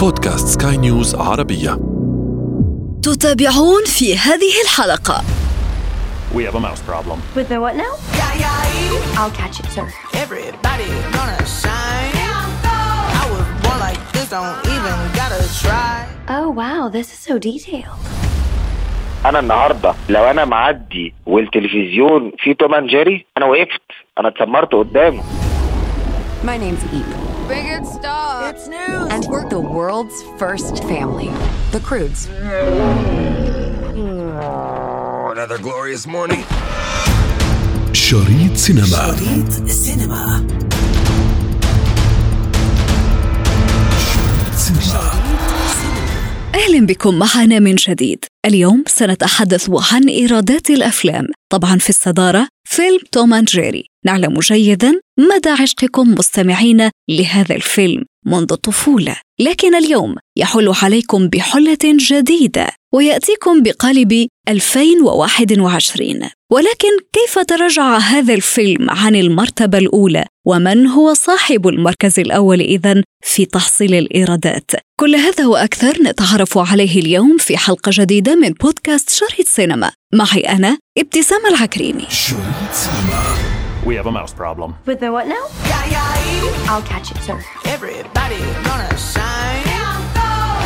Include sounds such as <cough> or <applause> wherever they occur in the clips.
بودكاست سكاي نيوز عربية تتابعون في هذه الحلقة We have a mouse problem. With the what now? I'll catch it, sir. Everybody gonna shine. I was born like this, don't even gotta try. Oh, wow, this is so detailed. أنا النهارده لو أنا معدي والتلفزيون فيه Tom and Jerry أنا وقفت أنا اتسمرت قدامه My name's Eep, Big it stop. It's news. and we're the world's first family, the Crudes. Another glorious morning. شريط سينما أهلا بكم معنا من جديد اليوم سنتحدث عن إيرادات الأفلام طبعا في الصدارة فيلم توم أند جيري. نعلم جيدا مدى عشقكم مستمعين لهذا الفيلم. منذ الطفولة لكن اليوم يحل عليكم بحلة جديدة ويأتيكم بقالب 2021 ولكن كيف تراجع هذا الفيلم عن المرتبة الأولى؟ ومن هو صاحب المركز الأول إذا في تحصيل الإيرادات؟ كل هذا وأكثر نتعرف عليه اليوم في حلقة جديدة من بودكاست شريط سينما. معي أنا ابتسام العكريمي. شريط سينما. We have a mouse problem. With the what now? I'll catch it, sir. Everybody gonna shine.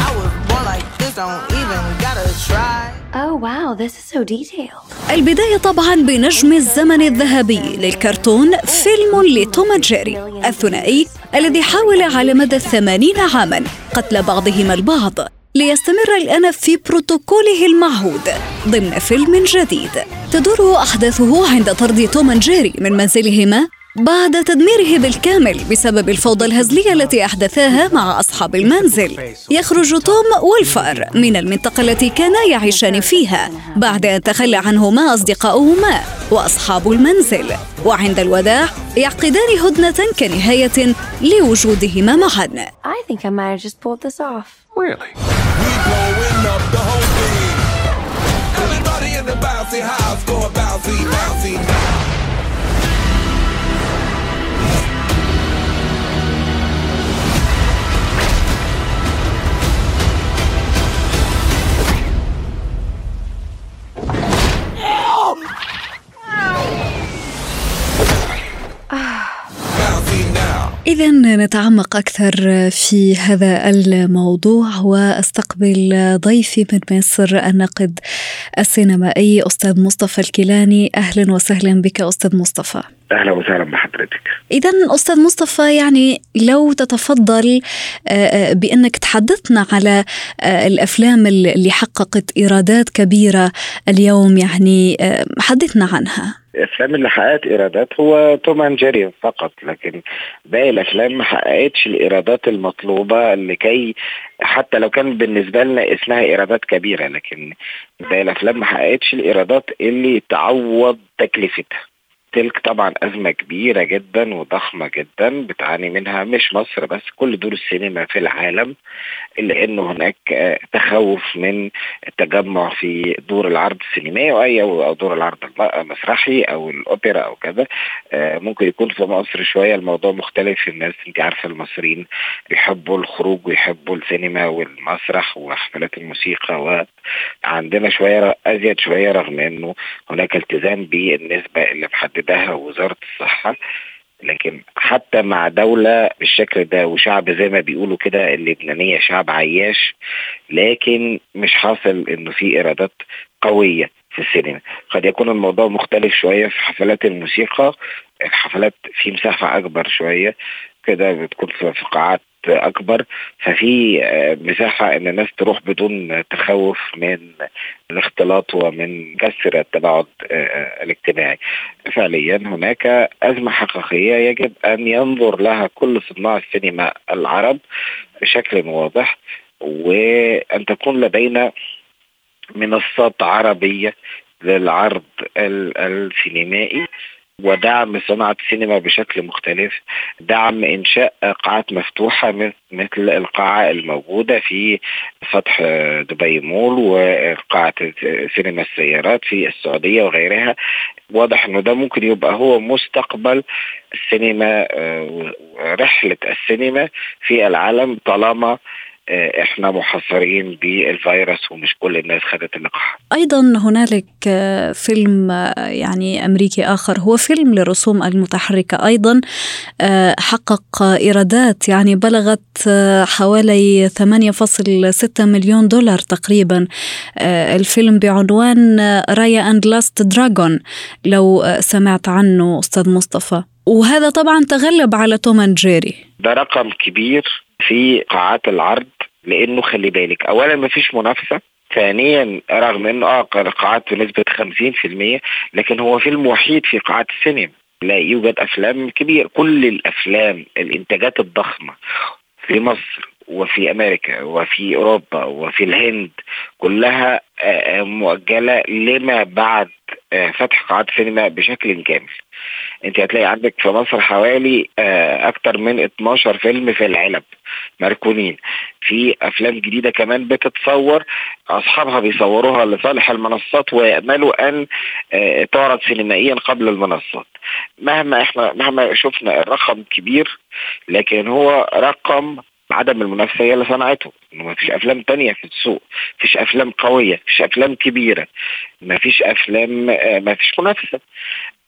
I was born like this, don't even gotta try. Oh, wow, this is so detailed. البداية طبعا بنجم الزمن الذهبي للكرتون فيلم لتوم جيري الثنائي الذي حاول على مدى الثمانين عاما قتل بعضهما البعض ليستمر الآن في بروتوكوله المعهود ضمن فيلم جديد. تدور أحداثه عند طرد توم جيري من منزلهما؟ بعد تدميره بالكامل بسبب الفوضى الهزلية التي أحدثاها مع أصحاب المنزل يخرج توم والفار من المنطقة التي كانا يعيشان فيها بعد أن تخلى عنهما أصدقاؤهما وأصحاب المنزل وعند الوداع يعقدان هدنة كنهاية لوجودهما معا I think I might have just pulled this off. Really? We blowing up the whole thing. Everybody in the bouncy house going bouncy, bouncy. Oh! إذا نتعمق أكثر في هذا الموضوع وأستقبل ضيفي من مصر الناقد السينمائي أستاذ مصطفى الكيلاني. أهلا وسهلا بك أستاذ مصطفى. أهلا وسهلا بحضرتك. إذا أستاذ مصطفى يعني لو تتفضل آه، آه، بأنك تحدثنا على آه، الأفلام اللي حققت إيرادات كبيرة اليوم يعني حدثنا عنها. الافلام اللي حققت إيرادات هو توم أند جيري فقط لكن باقي الأفلام ما حققتش الإيرادات المطلوبة لكي حتى لو كان بالنسبة لنا اسمها إيرادات كبيرة لكن باقي الأفلام ما حققتش الإيرادات اللي تعوض تكلفتها. تلك طبعا أزمة كبيرة جدا وضخمة جدا بتعاني منها مش مصر بس كل دور السينما في العالم إلا أنه هناك تخوف من التجمع في دور العرض السينمائي أو أو دور العرض الم- المسرحي أو الأوبرا أو كذا. آه، ممكن يكون في مصر شوية الموضوع مختلف. الناس أنت عارفة المصريين بيحبوا الخروج ويحبوا السينما والمسرح وحفلات الموسيقى وعندنا شوية أزيد شوية رغم أنه هناك التزام بالنسبة اللي محددها وزارة الصحة لكن حتى مع دولة بالشكل ده وشعب زي ما بيقولوا كده اللبنانية شعب عياش لكن مش حاصل إنه في إيرادات قوية في السينما. قد يكون الموضوع مختلف شوية في حفلات الموسيقى الحفلات في مساحة أكبر شوية كده بتكون في قاعات أكبر ففي آه، مساحة إن الناس تروح بدون تخوف من الاختلاط ومن كسر التباعد آه، الاجتماعي. فعليا هناك أزمة حقيقية يجب أن ينظر لها كل صناع السينما العرب بشكل واضح وأن تكون لدينا منصات عربية للعرض ال- السينمائي. ودعم صناعة السينما بشكل مختلف دعم إنشاء قاعات مفتوحة مث- مثل القاعة الموجودة في فتح دبي مول وقاعة سينما السيارات في السعودية وغيرها. واضح إنه ده ممكن يبقى هو مستقبل السينما آه، ورحلة السينما في العالم طالما إحنا محصرين بالفيروس ومش كل الناس خدت اللقاح. أيضا هنالك آه، فيلم آه، يعني أمريكي آخر هو فيلم للرسوم المتحركة أيضا حقق إيرادات يعني بلغت حوالي 8.6 مليون دولار تقريبا. الفيلم بعنوان Raya and Last Dragon لو سمعت عنه أستاذ مصطفى. وهذا طبعا تغلب على Tom and Jerry. ده رقم كبير في قاعات العرض لأنه خلي بالك اولا ما فيش منافسة ثانيا رغم إنه آه قاعات بنسبة 50% لكن هو فيلم وحيد في قاعات السينما. لا يوجد أفلام كبيره كل الأفلام الإنتاجات الضخمة في مصر وفي أمريكا وفي أوروبا وفي الهند كلها آه، مؤجلة لما بعد آه، فتح قاعات السينما بشكل كامل. انت هتلاقي عندك في مصر حوالي آه، أكتر من 12 فيلم في العلب مركونين. في أفلام جديدة كمان بتتصور أصحابها بيصوروها لصالح المنصات ويأملوا أن آه، تعرض سينمائيا قبل المنصات. مهما إحنا مهما شفنا الرقم كبير لكن هو رقم عدم المنافسة هي اللي صنعته. ما فيش أفلام تانية في السوق فيش أفلام قوية فيش أفلام كبيرة ما فيش أفلام آه، ما فيش منافسة.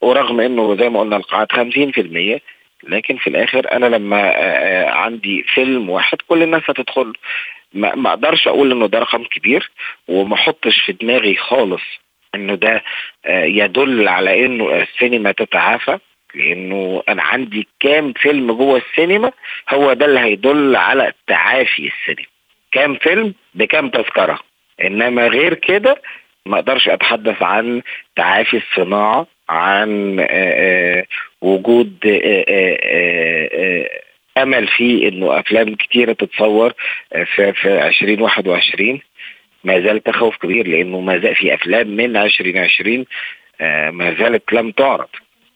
ورغم إنه زي ما قلنا القاعات 50% لكن في الآخر أنا لما آه، آه، عندي فيلم واحد كل الناس هتدخل. ما أقدرش أقول إنه ده رقم كبير وما أحطش في دماغي خالص إنه ده يدل على إنه السينما تتعافى. لأنه أنا عندي كام فيلم جوه السينما هو ده اللي هيدل على تعافي السينما. كام فيلم بكام تذكرة. إنما غير كده ما أقدرش أتحدث عن تعافي الصناعة عن آه، آه، وجود آه، أمل في إنه أفلام كتيرة تتصور في في 2021 ما زال تخوف كبير لأنه ما زال في أفلام من 2020 ما زالت لم تعرض.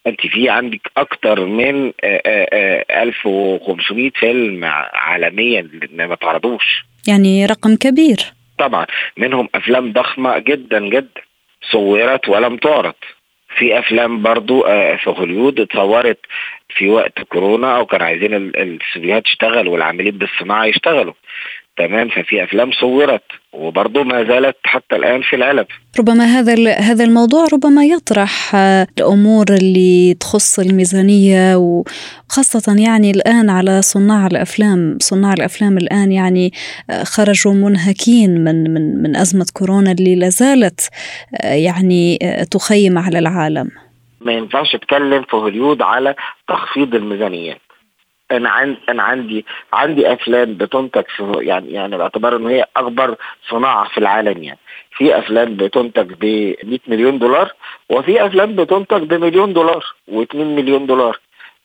انت في عندك أكتر من 1500 فيلم عالميا ما تعرضوش. يعني رقم كبير. طبعا منهم أفلام ضخمة جدا جدا. صورت ولم تعرض. في أفلام برضو آه، في هوليوود اتصورت في وقت كورونا أو كانوا عايزين الاستوديوهات تشتغل والعاملين بالصناعة يشتغلوا. تمام ففي أفلام صورت وبرضه ما زالت حتى الآن في العلب. ربما هذا هذا الموضوع ربما يطرح آه، الأمور اللي تخص الميزانية وخاصة يعني الآن على صناع الأفلام. صناع الأفلام الآن يعني آه، خرجوا منهكين من من من أزمة كورونا اللي لا زالت آه، يعني تخيم على العالم. ما ينفعش اتكلم في هوليود على تخفيض الميزانيات أنا عندي أنا عندي عندي أفلام بتنتج في يعني يعني باعتبار إن هي أكبر صناعة في العالم يعني. في أفلام بتنتج ب 100 مليون دولار وفي أفلام بتنتج بمليون دولار و2 مليون دولار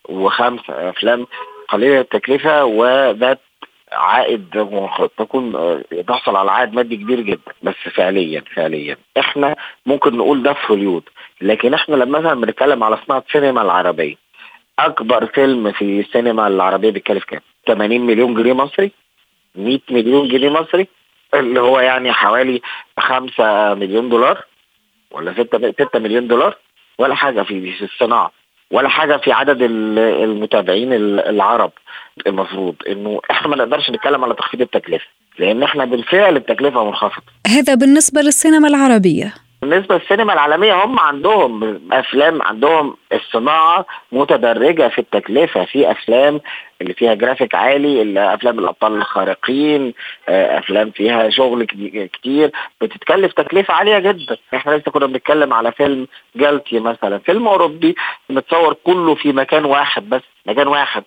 وخمسة أفلام قليلة التكلفة وذات عائد تكون تحصل على عائد مادي كبير جدا بس فعليا فعليا. إحنا ممكن نقول ده في هوليود لكن إحنا لما مثلا بنتكلم على صناعه السينما العربية أكبر فيلم في السينما العربية بيتكلف كام؟ 80 مليون جنيه مصري؟ 100 مليون جنيه مصري؟ اللي هو يعني حوالي 5 مليون دولار؟ ولا 6 6 مليون دولار؟ ولا حاجة في الصناعة. ولا حاجة في عدد المتابعين العرب. المفروض إنه إحنا ما نقدرش نتكلم على تخفيض التكلفة. لأن إحنا بالفعل التكلفة منخفضة. هذا بالنسبة للسينما العربية. بالنسبة للسينما العالمية هم عندهم أفلام عندهم الصناعة متدرجة في التكلفة. في أفلام اللي فيها جرافيك عالي أفلام الأبطال الخارقين آه، أفلام فيها شغل كتير. بتتكلف تكلفة عالية جدا. إحنا لسه كنا بنتكلم على فيلم جالتي مثلا. فيلم أوروبي متصور كله في مكان واحد بس مكان واحد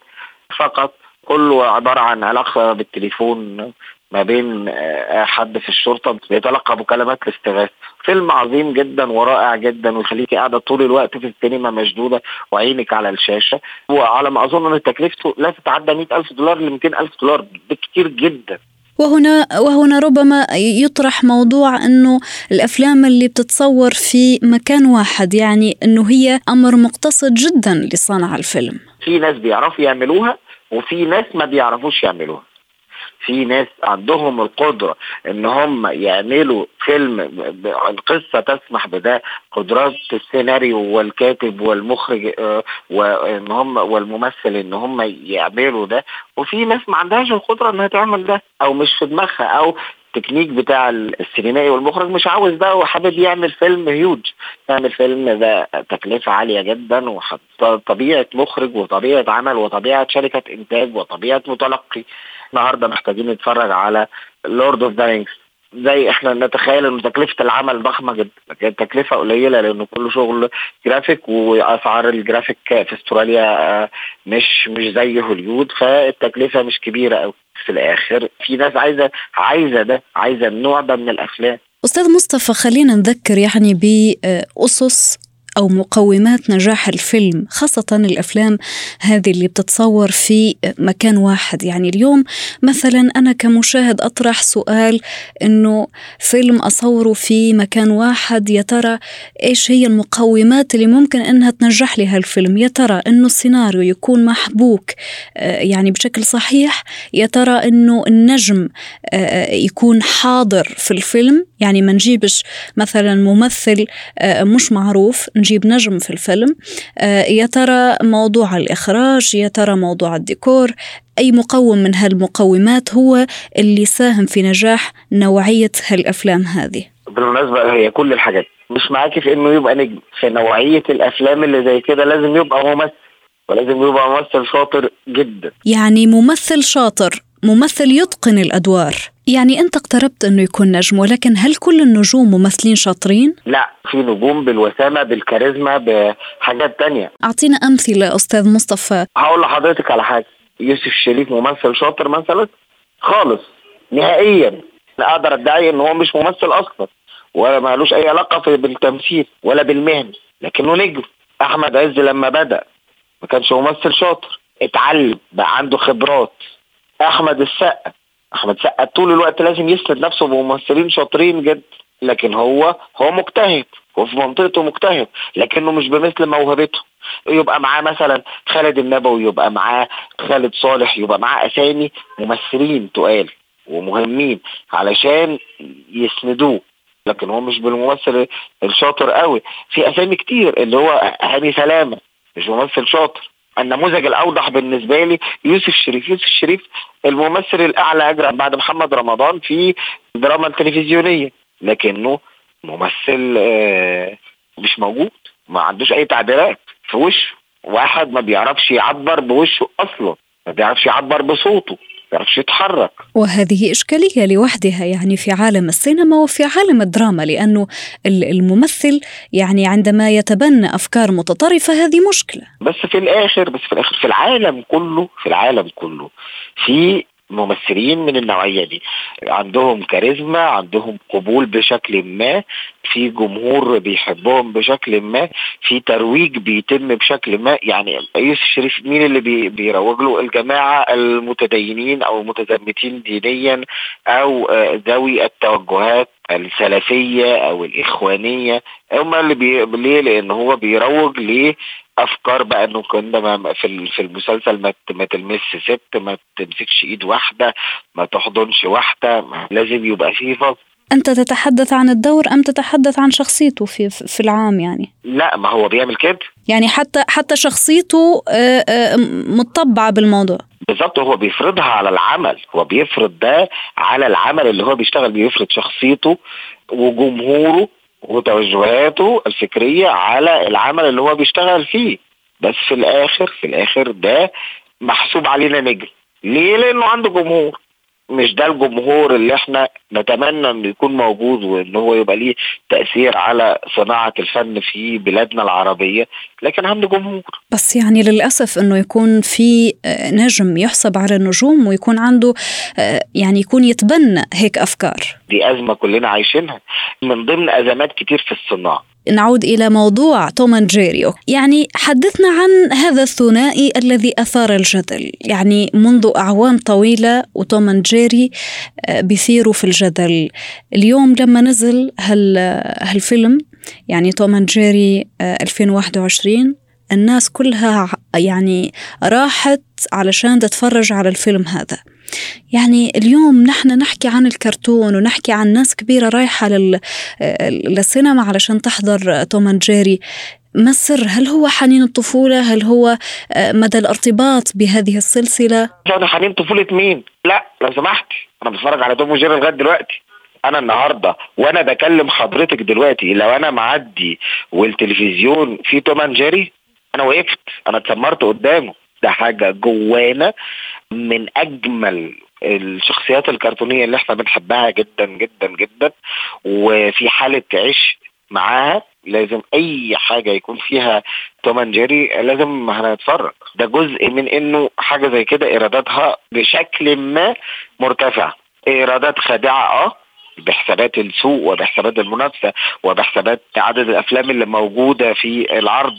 فقط. كله عبارة عن علاقة بالتليفون ما بين آه، حد في الشرطة بيتلقى مكالمات الاستغاثة. فيلم عظيم جدا ورائع جدا ويخليكي قاعدة طول الوقت في السينما مشدودة وعينك على الشاشة. وعلى ما أظن إن تكلفته لا تتعدى 100000 دولار ل 200000 دولار بكتير جدا. وهنا وهنا ربما يطرح موضوع إنه الأفلام اللي بتتصور في مكان واحد يعني إنه هي أمر مقتصد جدا لصنع الفيلم. في ناس بيعرفوا يعملوها وفي ناس ما بيعرفوش يعملوها. في ناس عندهم القدرة إن هم يعملوا فيلم القصة تسمح بده قدرات السيناريو والكاتب والمخرج آه، وإن هم والممثل إن هم يعملوا ده. وفي ناس ما عندهاش القدرة إنها تعمل ده أو مش في دماغها أو التكنيك بتاع السينمائي والمخرج مش عاوز ده وحابب يعمل فيلم هيوج يعمل فيلم ده تكلفة عالية جدا وطبيعة مخرج وطبيعة عمل وطبيعة شركة إنتاج وطبيعة متلقي. النهاردة محتاجين نتفرج على Lord of the زي إحنا نتخيل ان تكلفة العمل ضخمة جدا لكن التكلفة قليلة لإنه كله شغل جرافيك وأسعار الجرافيك في أستراليا آه، مش مش زي هوليود فالتكلفة مش كبيرة قوي في الآخر. في ناس عايزة عايزة ده عايزة النوع ده من الافلام أستاذ مصطفى خلينا نذكر يعني بأسس أو مقومات نجاح الفيلم خاصة الأفلام هذه اللي بتتصور في مكان واحد. يعني اليوم مثلا أنا كمشاهد أطرح سؤال أنه فيلم أصوره في مكان واحد يا ترى إيش هي المقومات اللي ممكن أنها تنجح لي هالفيلم؟ يا ترى أنه السيناريو يكون محبوك آه، يعني بشكل صحيح؟ يا ترى أنه النجم آه، يكون حاضر في الفيلم؟ يعني ما نجيبش مثلا ممثل آه، مش معروف نجيب نجم في الفيلم. آه، يا ترى موضوع الإخراج يا ترى موضوع الديكور أي مقوم من هالمقومات هو اللي ساهم في نجاح نوعية هالأفلام هذه؟ بالمناسبة هي كل الحاجات. مش معاكي في إنه يبقى نجم. في نوعية الأفلام اللي زي كده لازم يبقى ممثل. ولازم يبقى ممثل شاطر جدا. يعني ممثل شاطر ممثل يتقن الأدوار. يعني أنت اقتربت أنه يكون نجم ولكن هل كل النجوم ممثلين شاطرين؟ لا في نجوم بالوسامة بالكاريزما بحاجات تانية. أعطينا أمثلة أستاذ مصطفى. هقول لحضرتك على حاجة. يوسف شريف ممثل شاطر مثلا؟ خالص نهائيا. لا أقدر أدعي إن هو مش ممثل أصلا ولا مالوش أي علاقة في- بالتمثيل ولا بالمهنة. لكنه نجم. أحمد عز لما بدأ ما كانش ممثل شاطر. اتعلم بقى عنده خبرات. أحمد السقا أحمد السقا طول الوقت لازم يسند نفسه بممثلين شاطرين جدا لكن هو هو مجتهد هو في منطقته مجتهد لكنه مش بمثل موهبته. يبقى معاه مثلا خالد النبوي يبقى معاه خالد صالح يبقى معاه أسامي ممثلين تقال ومهمين علشان يسندوه. لكن هو مش بالممثل الشاطر قوي. في أسامي كتير اللي هو هاني سلامة مش ممثل شاطر. النموذج الأوضح بالنسبة لي يوسف شريف. يوسف شريف الممثل الأعلى أجرا بعد محمد رمضان في الدراما التلفزيونيه لكنه ممثل آه، مش موجود ما عندوش أي تعبيرات في وشه. واحد ما بيعرفش يعبر بوشه أصلا ما بيعرفش يعبر بصوته. بيعرفش يتحرك. وهذه إشكالية لوحدها يعني في عالم السينما وفي عالم الدراما لأنه ال- الممثل يعني عندما يتبنى أفكار متطرفة هذه مشكلة. بس في الآخر بس في الآخر في العالم كله في العالم كله في ممثلين من النوعية دي. عندهم كاريزما عندهم قبول بشكل ما في جمهور بيحبهم بشكل ما في ترويج بيتم بشكل ما. يعني يوسف شريف مين اللي بي بيروج له؟ الجماعة المتدينين أو المتزمتين دينيا أو آه، ذوي التوجهات السلفية أو الإخوانية. هم اللي بي... ليه؟ لأن هو بيروج أفكار بقى إنه كنا في في المسلسل ما ما تلمس ست ما تمسكش إيد واحدة ما تحضنش واحدة لازم يبقى فيه فصل أنت تتحدث عن الدور أم تتحدث عن شخصيته في في العام يعني؟ لا ما هو بيعمل كده. يعني حتى حتى شخصيته آه، آه، متطبعة بالموضوع. بالظبط هو بيفرضها على العمل. هو بيفرض ده على العمل اللي هو بيشتغل بيفرض شخصيته وجمهوره وتوجهاته الفكرية على العمل اللي هو بيشتغل فيه. بس في الآخر في الآخر ده محسوب علينا نجم. ليه؟ لأنه عنده جمهور. مش ده الجمهور اللي إحنا نتمنى إنه يكون موجود وإن هو يبقى ليه تأثير على صناعة الفن في بلادنا العربية لكن عنده جمهور. بس يعني للأسف أنه يكون في آه، نجم يحسب على النجوم ويكون عنده آه، يعني يكون يتبنى هيك أفكار. دي أزمة كلنا عايشينها. من ضمن أزمات كتير في الصناعة. نعود إلى موضوع توم أند جيري. يعني حدثنا عن هذا الثنائي الذي أثار الجدل. يعني منذ أعوام طويلة وتوم أند جيري آه، بيثيروا في الجدل. اليوم لما نزل هال هالفيلم يعني توم أند جيري آه، 2021 الناس كلها يعني راحت علشان تتفرج على الفيلم هذا. يعني اليوم نحن نحكي عن الكرتون ونحكي عن ناس كبيرة رايحة لل... للسينما علشان تحضر توم أند جيري ما السر؟ هل هو حنين الطفولة؟ هل هو مدى الارتباط بهذه السلسلة؟ أنا حنين طفولة مين؟ لا لو سمحت أنا بتفرج على توم وجيري لغاية دلوقتي أنا النهارده وأنا بكلم حضرتك دلوقتي لو أنا معدي والتلفزيون فيه توم أند جيري أنا وقفت أنا اتسمرت قدامه ده حاجة جوانا من أجمل الشخصيات الكرتونية اللي إحنا بنحبها جدا جدا جدا. وفي حالة عشق معاها لازم أي حاجة يكون فيها توم أند جيري لازم هنتفرج. ده جزء من إنه حاجة زي كده إيراداتها بشكل ما مرتفعة. إيرادات خادعة آه بحسابات السوق وبحسابات المنافسة وبحسابات عدد الأفلام اللي موجودة في العرض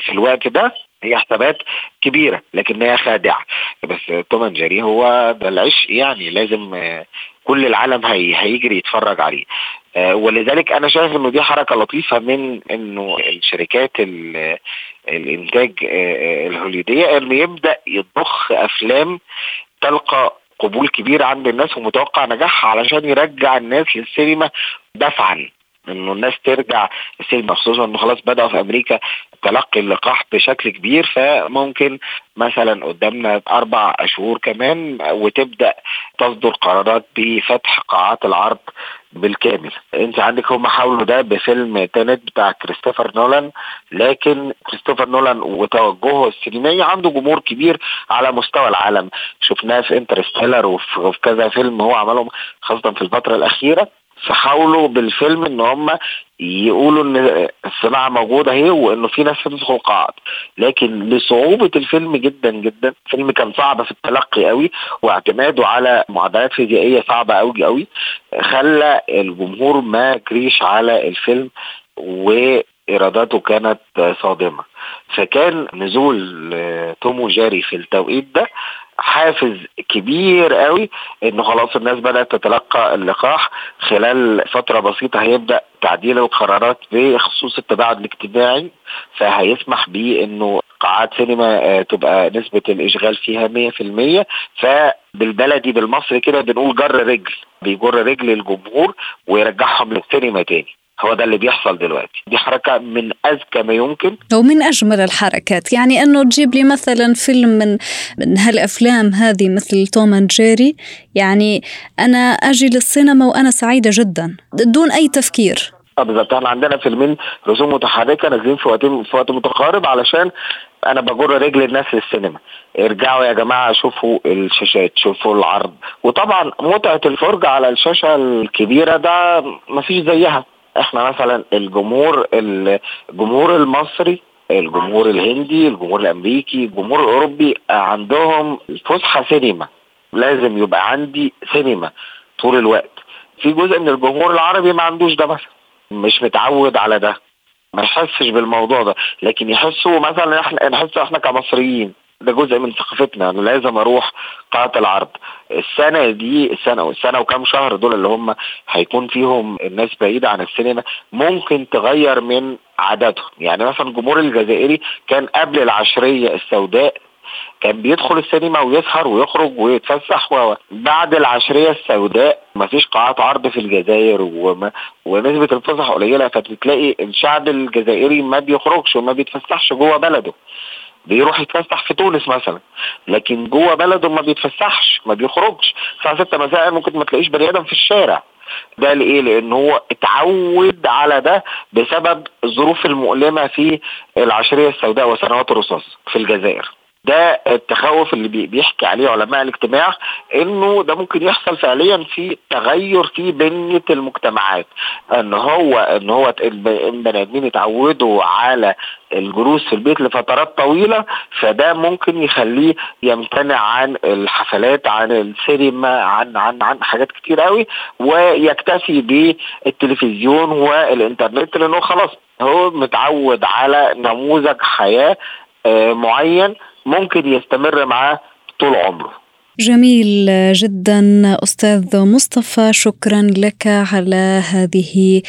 في الوقت ده. هي حسابات كبيرة لكن هي خادعة. بس توم جيري هو ده العشق يعني لازم آه، كل العالم هي هيجري يتفرج عليه. آه، ولذلك أنا شايف إنه دي حركة لطيفة من إنه الشركات الإنتاج آه، الهوليودية إنه يبدأ يضخ أفلام تلقى قبول كبير عند الناس ومتوقع نجاحها علشان يرجع الناس للسينما دفعا. إنه الناس ترجع السينما خصوصا إنه خلاص بدأوا في أمريكا تلقي اللقاح بشكل كبير فممكن مثلا قدامنا أربع شهور كمان وتبدأ تصدر قرارات بفتح قاعات العرض بالكامل. أنت عندك هم حاولوا ده بفيلم تانت بتاع كريستوفر نولان لكن كريستوفر نولان وتوجهه السينمائي عنده جمهور كبير على مستوى العالم. شفناه في انترستيلر وفي كذا فيلم هو عملهم خاصة في الفترة الأخيرة. فحاولوا بالفيلم إن هم يقولوا إن الصناعة موجودة أهي وإنه في ناس هتدخل قاعد لكن لصعوبة الفيلم جدا جدا. الفيلم كان صعب في التلقي قوي واعتماده على معادلات فيزيائية صعبة قوي قوي خلى الجمهور ما جريش على الفيلم وإيراداته كانت صادمة. فكان نزول توم وجاري في التوقيت ده حافز كبير قوي انه خلاص الناس بدأت تتلقى اللقاح. خلال فترة بسيطة هيبدأ تعديل القرارات بخصوص التباعد الاجتماعي فهيسمح بانه قاعات سينما آه، تبقى نسبة الإشغال فيها 100% فبالبلدي بالمصري كده بنقول جر رجل بيجر رجل الجمهور ويرجعهم للسينما تاني. هو ده اللي بيحصل دلوقتي. دي حركة من أذكى ما يمكن. ومن أجمل الحركات. يعني أنه تجيب لي مثلا فيلم من من هالأفلام هذه مثل توم أند جيري. يعني أنا أجي للسينما وأنا سعيدة جدا. دون أي تفكير. آه بالظبط إحنا عندنا فيلمين رسوم متحركة نازلين في وقت في وقت متقارب علشان أنا بجر رجل الناس للسينما. ارجعوا يا جماعة شوفوا الشاشات شوفوا العرض. وطبعا متعة الفرجة على الشاشة الكبيرة ده مفيش زيها. إحنا مثلا الجمهور الجمهور المصري الجمهور الهندي الجمهور الأمريكي الجمهور الأوروبي عندهم فسحة سينما. لازم يبقى عندي سينما طول الوقت. في جزء من الجمهور العربي ما عندوش ده مثلا. مش متعود على ده. ما يحسش بالموضوع ده. لكن يحسوا مثلا إحنا نحس إحنا كمصريين. ده جزء من ثقافتنا أنا لازم أروح قاعة العرض السنة دي السنة والسنة وكام شهر دول اللي هم هيكون فيهم الناس بعيدة عن السينما ممكن تغير من عاداتهم. يعني مثلا الجمهور الجزائري كان قبل العشرية السوداء كان بيدخل السينما ويسهر ويخرج ويتفسح و... بعد العشرية السوداء مفيش قاعات عرض في الجزائر وما... ونسبة الفسح قليلة فتلاقي الشعب الجزائري ما بيخرجش وما بيتفسحش جوه بلده. بيروح يتفسح في تونس مثلا لكن جوه بلده ما بيتفسحش ما بيخرجش الساعة 6 مساء ممكن ما تلاقيش بني آدم في الشارع ده لإيه؟ لأن هو اتعود على ده بسبب الظروف المؤلمة في العشرية السوداء وسنوات الرصاص في الجزائر. ده التخوف اللي بيحكي عليه علماء الاجتماع إنه ده ممكن يحصل فعليا في تغير في بنية المجتمعات. إن هو إن هو البني آدمين يتعودوا على الجلوس في البيت لفترات طويلة فده ممكن يخليه يمتنع عن الحفلات عن السينما عن عن عن حاجات كتير قوي ويكتفي بالتلفزيون والإنترنت لأنه خلاص هو متعود على نموذج حياة آه، معين ممكن يستمر معاه طول عمره جميل جدا أستاذ مصطفى شكرا لك على هذه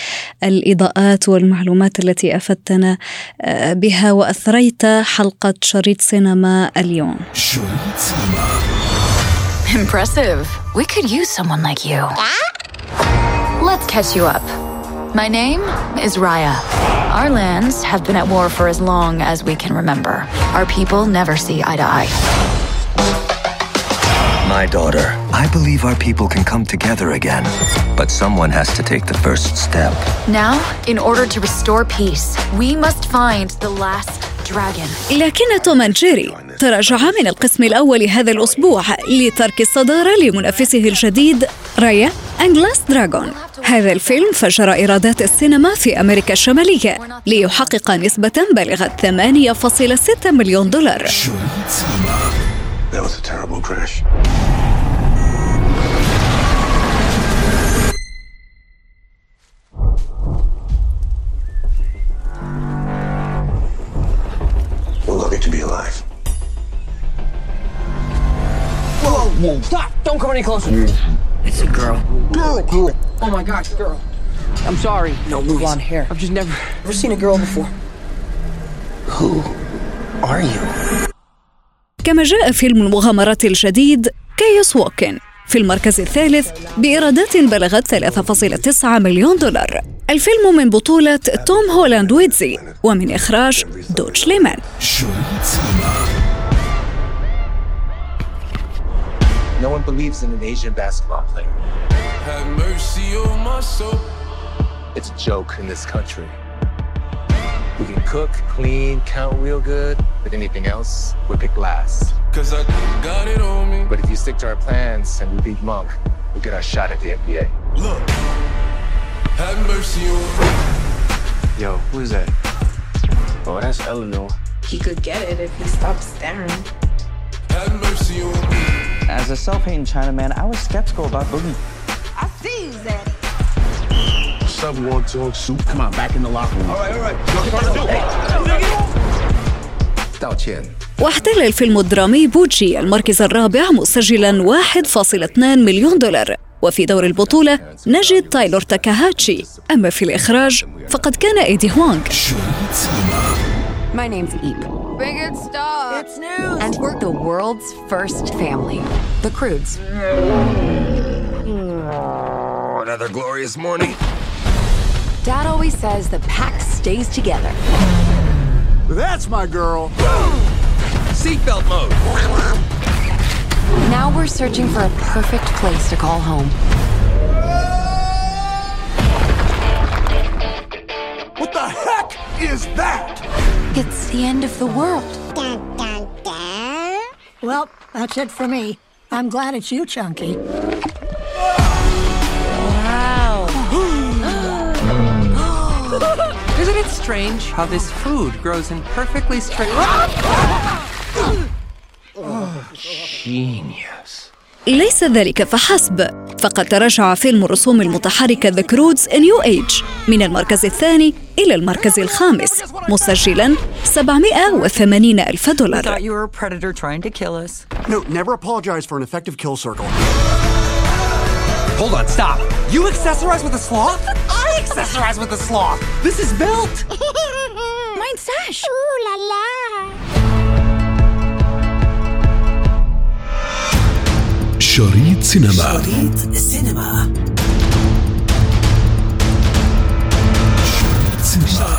الإضاءات والمعلومات التي أفدتنا آه، بها وأثريت حلقة شريط سينما اليوم. شريط سينما Impressive. We could use someone like you. Let's catch you up. My name is Raya. Our lands have been at war for as long as we can remember. Our people never see eye to eye. My daughter, I believe our people can come together again. But someone has to take the first step. Now, in order to restore peace, we must find the last dragon. لكن توم أند جيري تراجع من القسم الأول هذا الأسبوع لترك الصدارة لمنافسه الجديد رايا أنجلاس دراغون هذا الفيلم فجر إيرادات السينما في أمريكا الشمالية ليحقق نسبة بلغت 8.6 مليون دولار That was a terrible crash. We're lucky to be alive. Whoa, whoa, stop! Don't come any closer. It's a girl. Girl, girl. Oh my gosh, girl. I'm sorry. No, blonde hair. I've just never, never seen a girl before. Who are you? كما جاء فيلم المغامرات الجديد كايوس ووكن في المركز الثالث بإيرادات بلغت 3.9 مليون دولار الفيلم من بطولة توم هولاند ويتزي ومن إخراج دوتش ليمان No one believes in an Asian basketball player. Have mercy on my soul. It's a joke in this country. We can cook, clean, count real good, but anything else, we pick last. Cause I got it on me. But if you stick to our plans and we beat Monk, we get our shot at the NBA. Look. Have mercy on me. Yo, who is that? Oh, that's Eleanor. He could get it if he stopped staring. Have mercy on me. As a self-hating Chinaman, I was skeptical about Boogie. sub one talk soup. Come on, back in the locker room. All right, all right. واحتل الفيلم الدرامي بوتشي المركز الرابع مسجلا 1.2 مليون دولار. وفي دور البطولة نجد تايلور تاكاهاتشي. أما في الإخراج فقد كان إيدي هوانغ. Dad always says the pack stays together. That's my girl. Seatbelt mode. Now we're searching for a perfect place to call home. What the heck is that? It's the end of the world. Well, that's it for me. I'm glad it's you, Chunky. Strange how this food grows in perfectly straight? Genius. ليس ذلك فحسب فقد تراجع فيلم الرسوم المتحركة The Croods New Age من المركز الثاني إلى المركز الخامس مسجلا 780 ألف دولار Thought you were a predator trying to kill us. No, never apologize for an effective kill circle. Hold on, stop. You accessorize with a sloth? I accessorize with a sloth. This is built. <laughs> Mine's Sash. Ooh la la! شريط سينما Beat cinema. شريط سينما